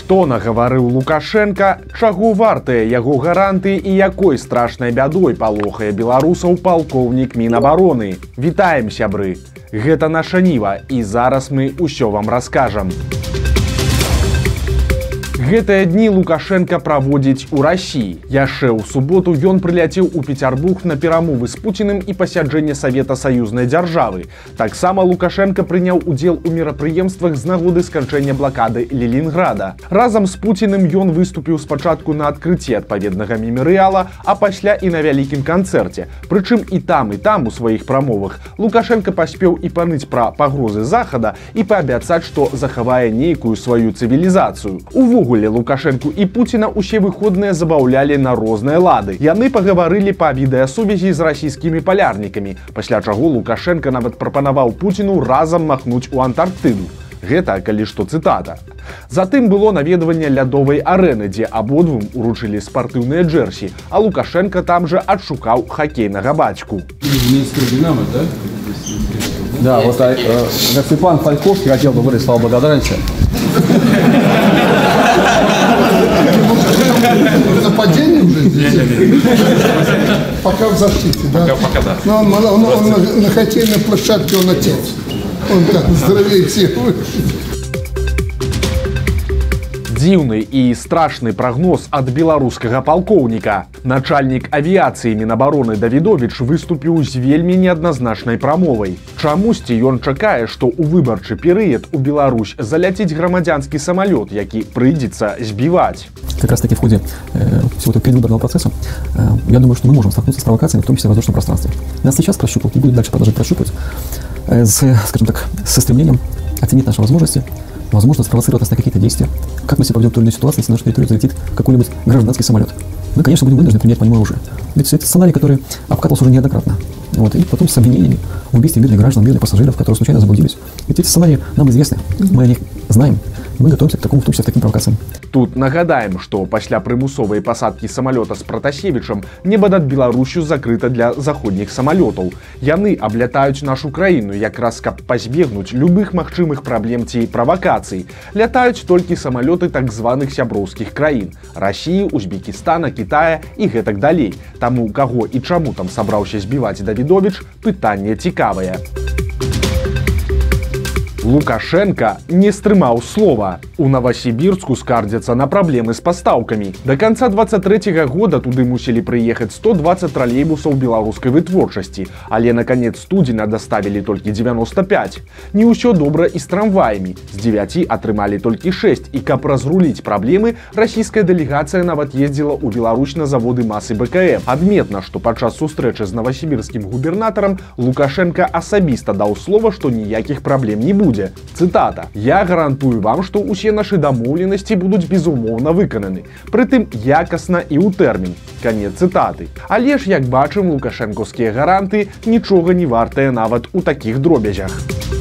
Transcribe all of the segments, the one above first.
Што нагаварыў Лукашенко, чаго вартыя яго гаранты і якой страшнай бядой палохае беларусаў палкоўнік мінабароны. Вітаем сябры. Гэта наша ніва і зараз мы ўсё вам раскажам. Гэтыя дні Лукашенко праводзіць у рассіі. Яшчэ ў суботу ён прыляцеў у Петербург на перамовы з Пуціным і пасяджэнне Савета саюзнай дзяржавы. Таксама Лукашенко прыняў удзел у мерапрыемствах з нагоды сканчэння блакады Лелінграда. Разам з Пуціным ён выступіў спачатку на адкрыцці адпаведнага мемарыяла, а пасля і на вялікім канцэрце. Прычым і там і там у сваіх прамовах Лукашенко паспеў і паныць пра пагрозы захада і паабяцаць, што захавае нейкую сваю цывілізацыю. Увогуле увогуле лукашэнку і пуціна усе выходныя забаўлялі на розныя лады. Яны пагаварылі па відэасувязі з расійскімі палярнікамі. Пасля чаго лукашенко нават прапанаваў пуціну разам махнуць у антарктыду. Гэта калі што цытата. Затым было наведванне лядовай арэны дзе абодвум уручылі спартыўныя джерсі а лукашенко там жа адшукаў хакейнага бацьку. Да? Да, вот а, э, Степан Фальковский хотел бы выразить слова благодарности. Нападение уже здесь? Пока в защите, да? Пока, пока да. Но он, он, он, он на, на площадке он отец. Он так здоровее всех. Дзіўны і страшны прагноз ад беларускага палкоўніка. Начальнік авіяцыі Мінабароны Давідович выступіў з вельмі неадназначнай прамовай. Чамусьці ён чакае, што ў выбарчы перыяд у Беларусь заляціць грамадзянскі самалёт, які прыйдзецца збіваць. Как раз таки в ходе э, всего этого предвыборного процесса, э, я думаю, что мы можем столкнуться с провокациями, в том числе в воздушном пространстве. Нас сейчас прощупывают и будет дальше продолжать прощупывать э, с, скажем так, со стремлением оценить наши возможности, возможно спровоцировать нас на какие-то действия. Как мы себя поведем в той или иной ситуации, если на нашу территорию залетит какой-нибудь гражданский самолет. Мы, конечно, будем вынуждены принять по нему оружие. Ведь это сценарий, который обкатывался уже неоднократно. Вот, и потом с обвинениями в убийстве мирных граждан, мирных пассажиров, которые случайно заблудились. Ведь эти сценарии нам известны, мы о них знаем, мы готовимся к такому, в том числе к таким провокациям. Тут нагадаем, што пасля прымусовай пасадкі самалёта з пратасевічам неба над Беларусю закрыта для заходніх самалётаў. Яны аблятаюць нашу краіну якраз каб пазбегнуць любых магчымых праблем ці правакацый. Лятаюць толькі самалёты так званых сяброўскіх краін: Расіі, Узбекістана, Китая і гэтак далей. Таму каго і чаму там сабраўся збіваць Давідович, пытанне цікавае. Лукашенко не стрымаў слова. У Новосібірску скардзяцца на праблемы з пастаўкамі. Да канца 23 -го года туды мусілі прыехаць 120 тралейбусаў беларускай вытворчасці, але на канец студзеня даставілі толькі 95. Не ўсё добра і з трамваямі. З 9 атрымалі толькі 6 і каб разруліць праблемы, расійская дэлегацыя нават ездзіла ў Беларусь на заводы масы БКМ. Адметна, што падчас сустрэчы з новосібірскім губернатарам Лукашенко асабіста даў слова, што ніякіх праблем не будзе будзе цытата я гарантую вам што ўсе нашы дамоўленасці будуць безумоўна выкананы. Прытым якасна і ў тэрмін. Канец цытаты. Але ж як бачым лукашэнкаўскія гаранты нічога не вартыя нават у такіх дробязях. у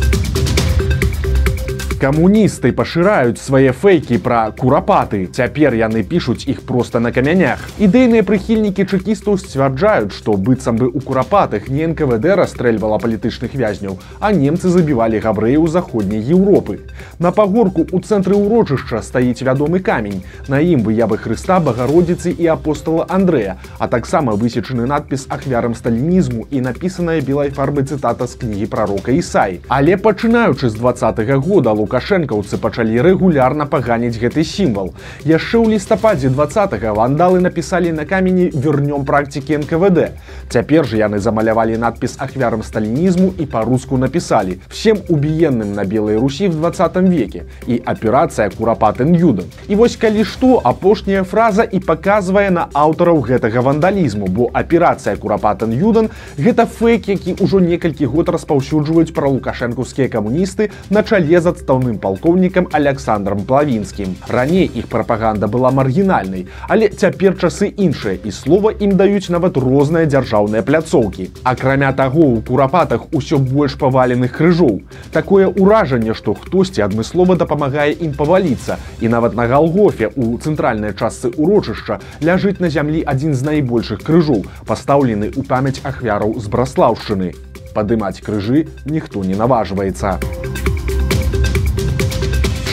камуністы пашыраюць свае фэйкі пра курапаты цяпер яны пішуць іх проста на камянях ідэйныя прыхільнікі чэкістаў сцвярджаюць што быццам бы у курапатых не нквд расстрэльвала палітычных вязняў а немцы забівалі габрэяў заходняй Еўропы на пагорку у цэнтры ўрочышча стаіць вядомы камень на ім выявы Хрыста багародзіцы і апостала Андрэя а таксама высечаны надпіс ахвярам сталінізму і напісаная белай фарбы цытата з кнігі прарока Ісай але пачынаючы з два -го года лука лукашэнкаўцы пачалі рэгулярна паганіць гэты сімвал. Яшчэ ў лістападзе 20 вандалы напісалі на камені вернём практыкі НКВД. Цяпер жа яны замалявалі надпіс ахвярам сталінізму і па-руску напісалі всем убіенным на белай Русі в 20 веке і аперацыя курапатын юдам. І вось калі што апошняя фраза і паказвае на аўтараў гэтага вандалізму, бо аперацыя курапатын юдан гэта фэйк, які ўжо некалькі год распаўсюджваюць пра лукашэнкаўскія камуністы на чале з адстаў галоўным палкоўнікам александром плавінскім. Раней іх прапаганда была маргінальнай але цяпер часы іншыя і слова ім даюць нават розныя дзяржаўныя пляцоўкі. Акрамя таго у курапатах усё больш паваленых крыжоў. Такое ўражанне што хтосьці адмыслова дапамагае ім паваліцца. І нават на галгофе у цэнтральнай частцы урочышча ляжыць на зямлі адзін з найбольшых крыжоў пастаўлены ў памяць ахвяраў з браслаўшчыны. Падымаць крыжы ніхто не наважваецца.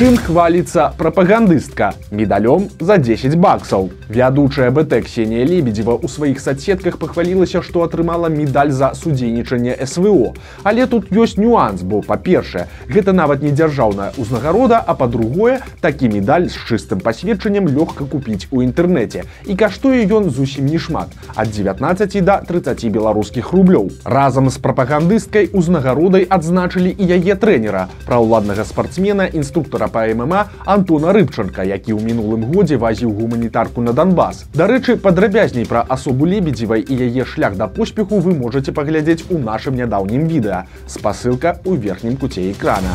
Чым хваліцца прапагандыстка медалём за 10 баксаў. Вядучая БТ Ксенія Лебедзева ў сваіх садсетках пахвалілася, што атрымала медаль за судзейнічанне СВО. Але тут ёсць нюанс, бо па-першае, гэта нават не дзяржаўная ўзнагарода, а па-другое, такі медаль з чыстым пасведчаннем лёгка купіць у інтэрнэце. І каштуе ён зусім не шмат ад 19 до 30 беларускіх рублёў. Разам з прапагандысткай узнагародай адзначылі і яе трэнера, праўладнага спартсмена інструктора Па ММА Антона Рыбчанка, які ў мінулым годзе вазіў гуманітарку на Донбас. Дарэчы, падрабязней пра асобу лебедзевай і яе шлях да поспеху вы можете паглядзець у нашым нядаўнім відэа. Спасылка ў верхнім куце экрана.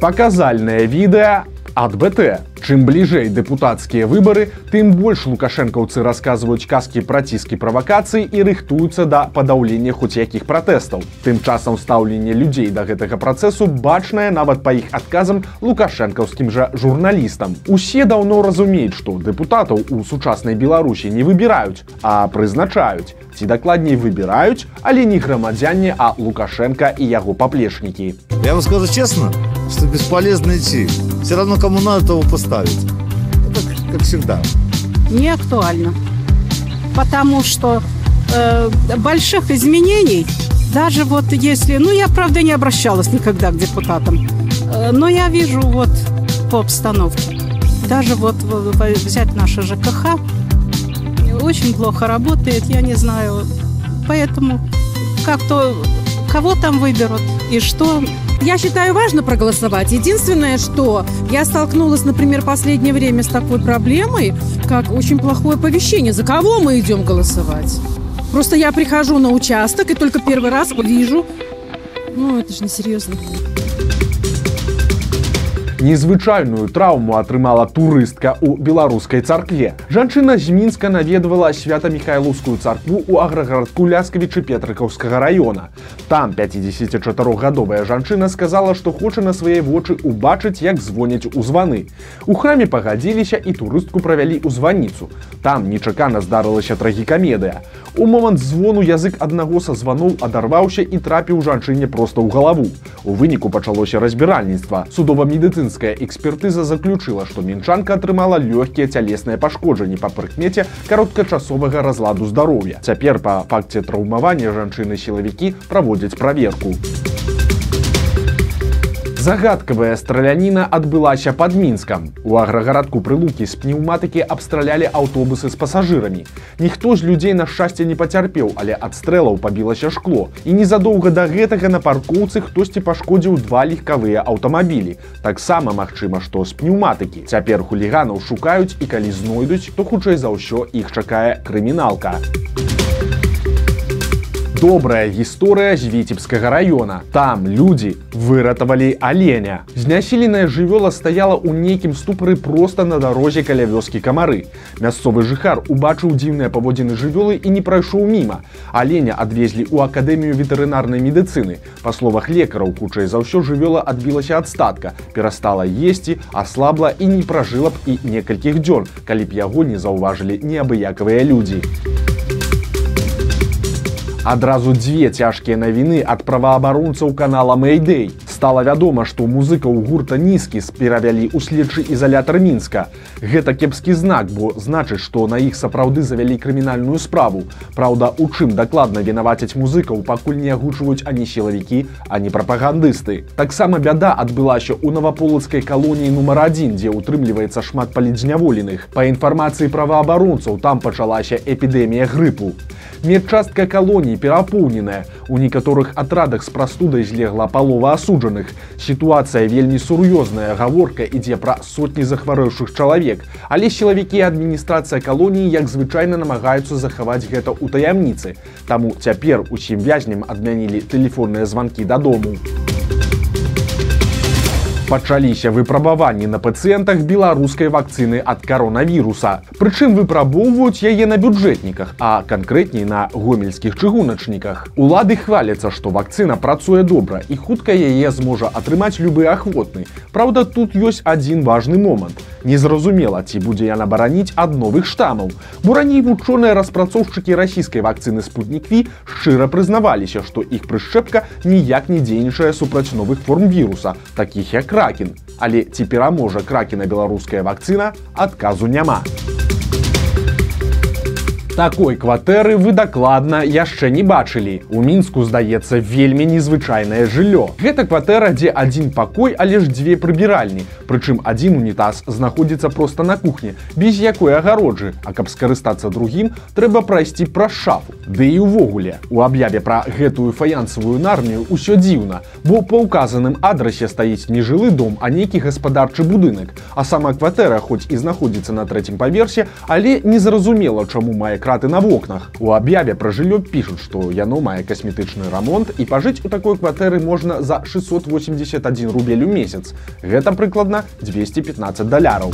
Паказальнае відэа ад БТ. Чым бліжэй дэпутацкія выбары, тым больш лукашэнкаўцы расказваюць казкі пра ціскі правакацыі і рыхтуюцца да падаўлення хоць якіх пратэстаў. Тым часам стаўленне людзей да гэтага працэсу бачнае нават па іх адказам лукашэнкаўскім жа журналістам. Усе даўно разумеюць, што дэпутатаў у сучаснай Беларусі не выбіраюць, а прызначаюць. Ці дакладней выбіраюць, але не грамадзяне, а Лукашенко і яго паплечнікі. Я вам скажу честно, что бесполезно идти. Все равно кому надо, того поставить. Это как всегда. Не актуально. Потому что э, больших изменений, даже вот если... Ну, я, правда, не обращалась никогда к депутатам. Э, но я вижу вот по обстановке. Даже вот взять наше ЖКХ, очень плохо работает, я не знаю. Поэтому как-то кого там выберут и что, я считаю, важно проголосовать. Единственное, что я столкнулась, например, в последнее время с такой проблемой, как очень плохое оповещение. За кого мы идем голосовать? Просто я прихожу на участок и только первый раз вижу. Ну, это же несерьезно. Незвычайную траўму атрымала турыстка ў беларускай царкве. Жанчына з мінска наведвала свята-михайлаўскую царкву ў аграгарадку ляскавічы петрыкаўскага района. Там 54гадовая жанчына сказала, што хоча на свае вочы убачыць, як звоняць у званы. У храме пагадзіліся і турыстку правялі ў званіцу. Там нечакана здарылася трагікамедыя. У момант звону язык аднаго са званоў адарваўся і трапіў жанчыне проста ў галаву. У выніку пачалося разбіральніцтва. Судова-медыцынская экспертыза заключыла, што мінчанка атрымала лёгкія цялесныя пашкоджанні па прыкмеце кароткачасовага разладу здароўя. Цяпер па факце траўмавання жанчыны сілавікі праводзяць праверку. Загадкавая страляніна адбылася пад мінскам. У аграгарадку прылукі з пнеўматыкі абстралялі аўтобусы з пасажырамі. Ніхто з людзей на шчасце не пацярпеў, але ад стрэлаў пабілася шкло. І незадоўга да гэтага на паркоўцы хтосьці пашкодзіў два легкавыя аўтамабілі. Таксама магчыма, што з пнеўматыкі. Цяпер хуліганаў шукаюць і калі знойдуць, то хутчэй за ўсё іх чакае крыміналка. Добрая гісторыя з віцебскага района. Там людзі выратавалі аленя. Знясіленая жывёла стаяла ў нейкім ступары проста на дарозе каля вёскі камары. Мясцовы жыхар убачыў дзіўныя паводзіны жывёлы і не прайшоў міма. Аленя адвезлі ў акадэмію ветэрынарнай медыцыны. Па словах лекараў хутчэй за ўсё жывёла адбілася ад статка, перастала есці, аслабла і не пражыла б і некалькіх дзён, калі б яго не заўважылі неабыякавыя людзі. Адразу дзве цяжкія навіны ад праваабаронцаў канала Мэйдэй. Стала вядома, што музыкаў гурта нізкі перавялі ў следчы ізалятар мінска. Гэта кепскі знак, бо значыць, што на іх сапраўды завялі крымінальную справу. Праўда, у чым дакладна вінавацяць музыкаў, пакуль не агучваюць ані сілавікі, ані прапагандысты. Таксама бяда адбылася ў наваполацкай калоніі нумар адзін, дзе ўтрымліваецца шмат палідзняволеных. Па інфармацыі праваабаронцаў там пачалася эпідэмія грыпу. Медчастка калоніі перапоўненая. У некаторых атрадах з прастудай злегла палова асуджаных. Сітуацыя вельмі сур'ёзная гаворка ідзе пра сотні захварэўшых чалавек. Але сілавікі адміністрацыя калоніі як звычайна намагаюцца захаваць гэта ў таямніцы. Таму цяпер усім вязням адмянілі тэлефонныя званкі дадому. Пачаліся выпрабаванні на пацыентах беларускай вакцыны ад каронавіруса. Прычым выпрабоўваюць яе на бюджэтніках, а канкрэтней на гомельскіх чыгуначніках. Улады хваляцца, што вакцына працуе добра і хутка яе зможа атрымаць любы ахвотны. Праўда, тут ёсць адзін важны момант. Незразумела, ці будзе яна бараніць ад новых штамаў. Бо раней вучоныя распрацоўшчыкі расійскай вакцыны спутнікві шчыра прызнаваліся, што іх прышчэпка ніяк не дзейнічае супраць новых форм віруса, такіх як кракен. Але ці пераможа кракена беларуская вакцына, адказу няма Такой кватэры вы дакладна яшчэ не бачылі. У мінску здаецца вельмі незвычайнае жыллё. Гэта кватэра, дзе адзін пакой, але ж дзве прыбіральні. Прычым адзін унітаз знаходзіцца проста на кухні, без якой агароджы, А каб скарыстацца другім, трэба прайсці праз шафу. Ды і ўвогуле у аб'яве пра гэтую фаянсавую нарнію ўсё дзіўна, бо па ўказаным адрасе стаіць не жылы дом, а нейкі гаспадарчы будынак. А сама кватэра хоць і знаходзіцца на трэцім паверсе, але незразумела, чаму мае краты на вокнах. У аб'яве пра жыллё пішуць, што яно мае касметычны рамонт і пажыць у такой кватэры можна за 681 рубель у месяц. Гэта прыкладна 215 даляраў.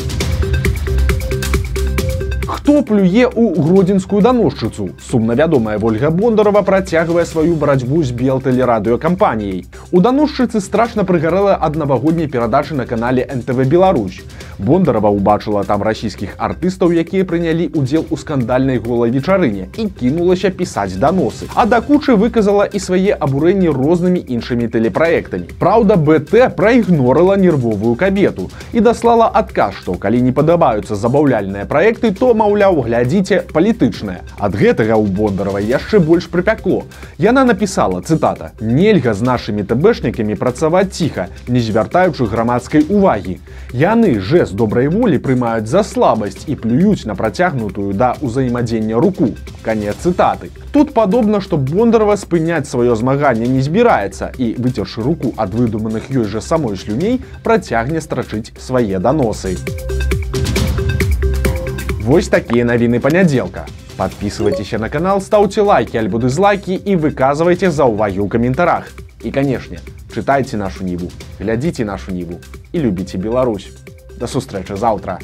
Хто плюе ў гродзенскую даносчыцу? Сумна вядомая Вольга Бондарова працягвае сваю барацьбу з белтэлерадыёкампаніяй. У даносчыцы страшна прыгарэла ад навагодняй перадачы на канале НТВ Беларусь. Бондарова ўбачыла там расійскіх артыстаў, якія прынялі ўдзел у скандальнай голай вечарыне і кінулася пісаць даносы. А да кучы выказала і свае абурэнні рознымі іншымі тэлепраектамі. Праўда, БТ праігнорыла нервовую кабету і даслала адказ, што калі не падабаюцца забаўляльныя праекты, то маўляў, глядзіце палітычнае. Ад гэтага ў Бондарова яшчэ больш прыпякло. Яна напісала цытата: Нельга з нашымі тэбэшнікамі працаваць ціха, не звяртаючы грамадскай увагі. Яны жэст добрай волі прымаюць за слабасць і плююць на працягнутую да ўзаемадзення руку. Канец цытаты. Тут падобна, што Бондарова спыняць сваё змаганне не збіраецца і, выцершы руку ад выдуманых ёй жа самой слюней, працягне страчыць свае даносы. Вось такія навіны панядзелка. Подписывайтесь на канал, ставьте лайки альбо дизлайки и выказывайте за уваги ў каментарах. І, канешне, чытайце нашу ніву, глядзіце нашу ніву і любіце Беларусь. Да сустрэчы заўтра.